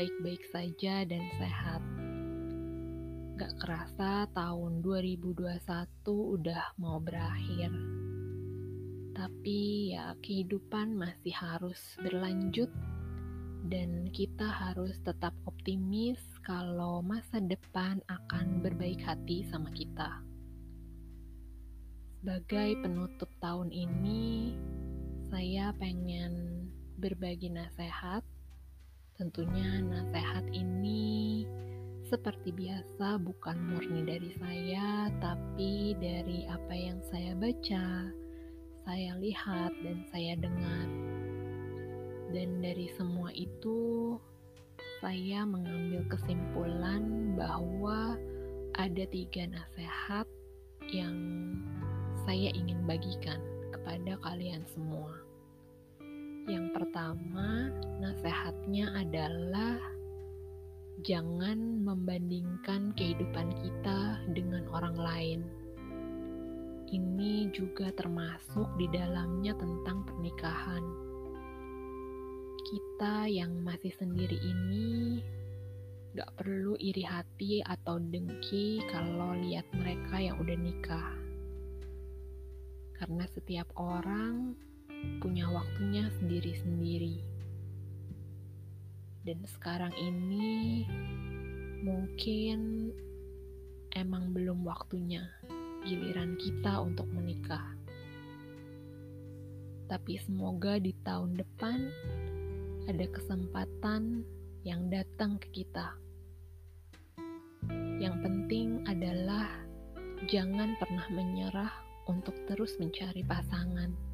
Baik-baik saja dan sehat. Gak kerasa tahun 2021 udah mau berakhir. Tapi ya kehidupan masih harus berlanjut dan kita harus tetap optimis kalau masa depan akan berbaik hati sama kita. Sebagai penutup tahun ini, saya pengen berbagi nasihat. Tentunya nasihat ini seperti biasa bukan murni dari saya, tapi dari apa yang saya baca, saya lihat, dan saya dengar. Dan dari semua itu, saya mengambil kesimpulan bahwa ada tiga nasihat yang saya ingin bagikan kepada kalian semua. Yang pertama, nasihatnya adalah jangan membandingkan kehidupan kita dengan orang lain. Ini juga termasuk di dalamnya tentang pernikahan. Kita yang masih sendiri ini gak perlu iri hati atau dengki kalau lihat mereka yang udah nikah. Karena setiap orang punya waktunya sendiri-sendiri. Dan sekarang ini mungkin emang belum waktunya giliran kita untuk menikah. Tapi semoga di tahun depan ada kesempatan yang datang ke kita. Yang penting adalah jangan pernah menyerah untuk terus mencari pasangan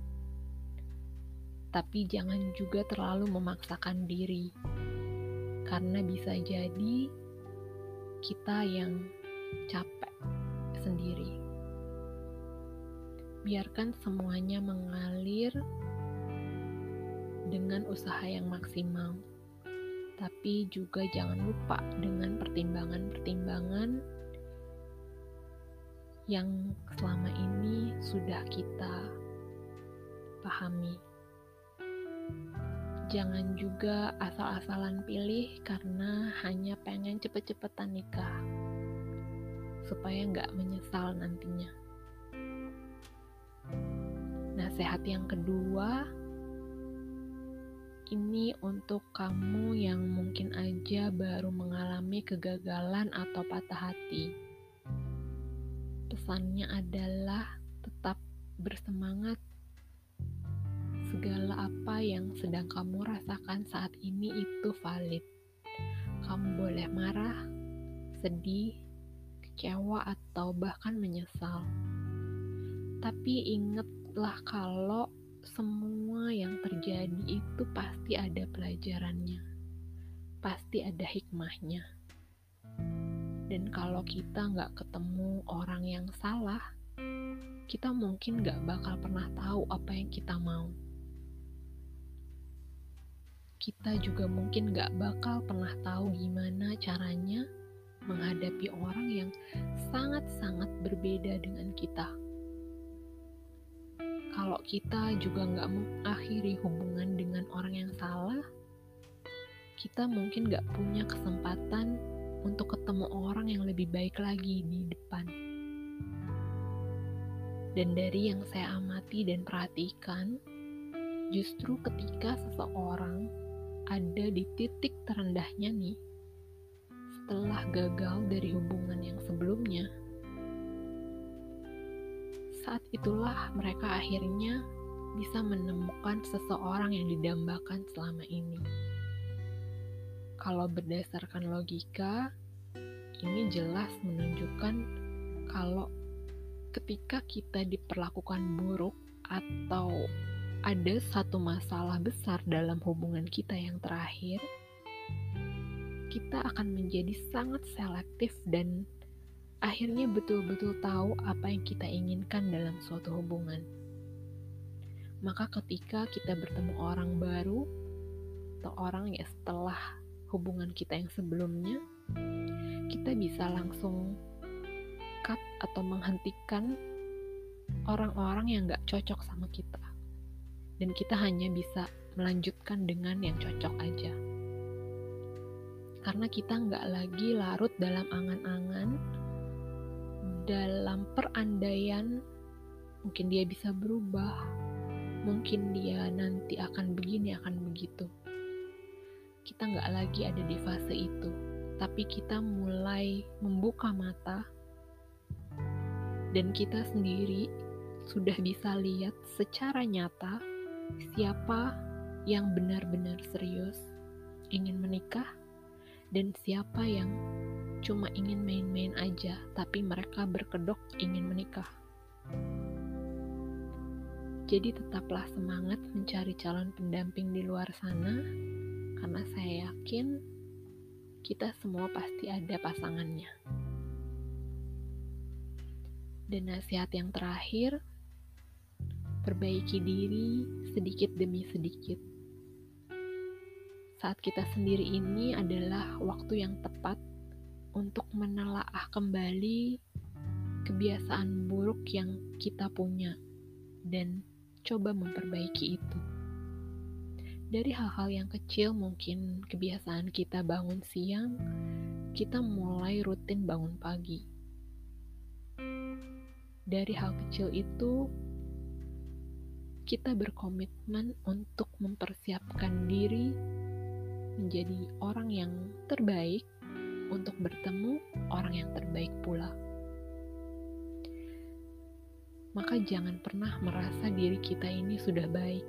tapi jangan juga terlalu memaksakan diri, karena bisa jadi kita yang capek sendiri. Biarkan semuanya mengalir dengan usaha yang maksimal, tapi juga jangan lupa dengan pertimbangan-pertimbangan yang selama ini sudah kita pahami. Jangan juga asal-asalan pilih karena hanya pengen cepet-cepetan nikah. Supaya nggak menyesal nantinya. Nasihat yang kedua, ini untuk kamu yang mungkin aja baru mengalami kegagalan atau patah hati. Pesannya adalah tetap bersemangat segala apa yang sedang kamu rasakan saat ini itu valid. Kamu boleh marah, sedih, kecewa, atau bahkan menyesal. Tapi ingatlah kalau semua yang terjadi itu pasti ada pelajarannya, pasti ada hikmahnya. Dan kalau kita nggak ketemu orang yang salah, kita mungkin nggak bakal pernah tahu apa yang kita mau kita juga mungkin gak bakal pernah tahu gimana caranya menghadapi orang yang sangat-sangat berbeda dengan kita. Kalau kita juga gak mengakhiri hubungan dengan orang yang salah, kita mungkin gak punya kesempatan untuk ketemu orang yang lebih baik lagi di depan. Dan dari yang saya amati dan perhatikan, justru ketika seseorang ada di titik terendahnya nih setelah gagal dari hubungan yang sebelumnya. Saat itulah mereka akhirnya bisa menemukan seseorang yang didambakan selama ini. Kalau berdasarkan logika, ini jelas menunjukkan kalau ketika kita diperlakukan buruk atau ada satu masalah besar dalam hubungan kita yang terakhir, kita akan menjadi sangat selektif dan akhirnya betul-betul tahu apa yang kita inginkan dalam suatu hubungan. Maka ketika kita bertemu orang baru atau orang ya setelah hubungan kita yang sebelumnya, kita bisa langsung cut atau menghentikan orang-orang yang gak cocok sama kita dan kita hanya bisa melanjutkan dengan yang cocok aja. karena kita nggak lagi larut dalam angan-angan, dalam perandaian, mungkin dia bisa berubah, mungkin dia nanti akan begini, akan begitu. Kita nggak lagi ada di fase itu, tapi kita mulai membuka mata, dan kita sendiri sudah bisa lihat secara nyata siapa yang benar-benar serius ingin menikah dan siapa yang cuma ingin main-main aja, tapi mereka berkedok ingin menikah. Jadi tetaplah semangat mencari calon pendamping di luar sana, karena saya yakin kita semua pasti ada pasangannya. Dan nasihat yang terakhir, perbaiki diri sedikit demi sedikit saat kita sendiri ini adalah waktu yang tepat untuk menelaah kembali kebiasaan buruk yang kita punya dan coba memperbaiki itu. Dari hal-hal yang kecil, mungkin kebiasaan kita bangun siang, kita mulai rutin bangun pagi. Dari hal kecil itu, kita berkomitmen untuk mempersiapkan diri menjadi orang yang terbaik untuk bertemu orang yang terbaik pula. Maka jangan pernah merasa diri kita ini sudah baik.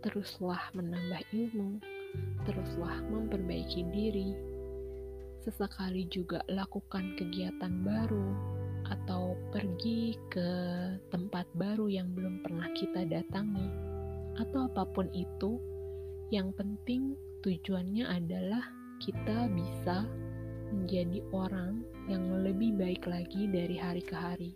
Teruslah menambah ilmu, teruslah memperbaiki diri. Sesekali juga lakukan kegiatan baru atau pergi ke tempat baru yang belum pernah kita datangi atau apa pun itu. Yang penting tujuannya adalah kita bisa menjadi orang yang lebih baik lagi dari hari ke hari.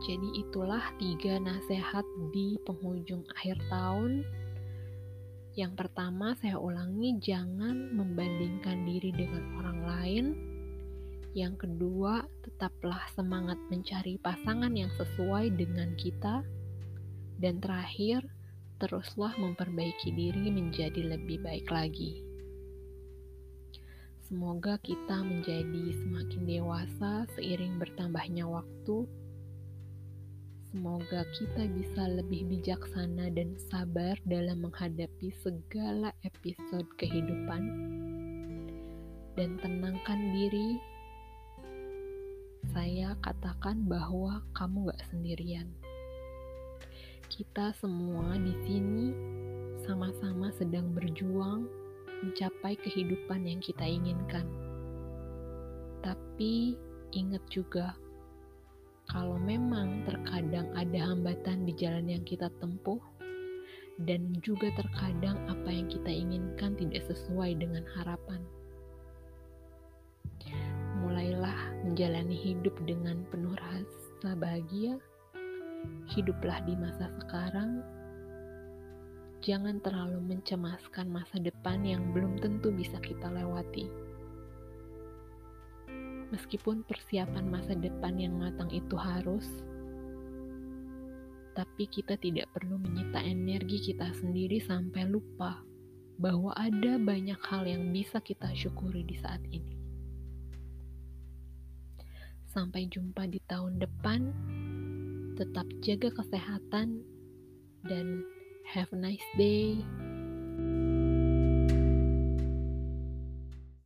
Jadi itulah tiga nasihat di penghujung akhir tahun. Yang pertama saya ulangi jangan membandingkan diri dengan orang lain. Yang kedua, tetaplah semangat mencari pasangan yang sesuai dengan kita. Dan terakhir, teruslah memperbaiki diri menjadi lebih baik lagi. Semoga kita menjadi semakin dewasa seiring bertambahnya waktu. Semoga kita bisa lebih bijaksana dan sabar dalam menghadapi segala episode kehidupan. Dan tenangkan diri. Saya katakan bahwa kamu gak sendirian kita semua di sini sama-sama sedang berjuang mencapai kehidupan yang kita inginkan. Tapi ingat juga, kalau memang terkadang ada hambatan di jalan yang kita tempuh, dan juga terkadang apa yang kita inginkan tidak sesuai dengan harapan. Menjalani hidup dengan penuh rasa bahagia hiduplah di masa sekarang. Jangan terlalu mencemaskan masa depan yang belum tentu bisa kita lewati. Meskipun persiapan masa depan yang matang itu harus, tapi kita tidak perlu menyita energi kita sendiri sampai lupa bahwa ada banyak hal yang bisa kita syukuri di saat ini. Sampai jumpa di tahun depan tetap jaga kesehatan dan have a nice day.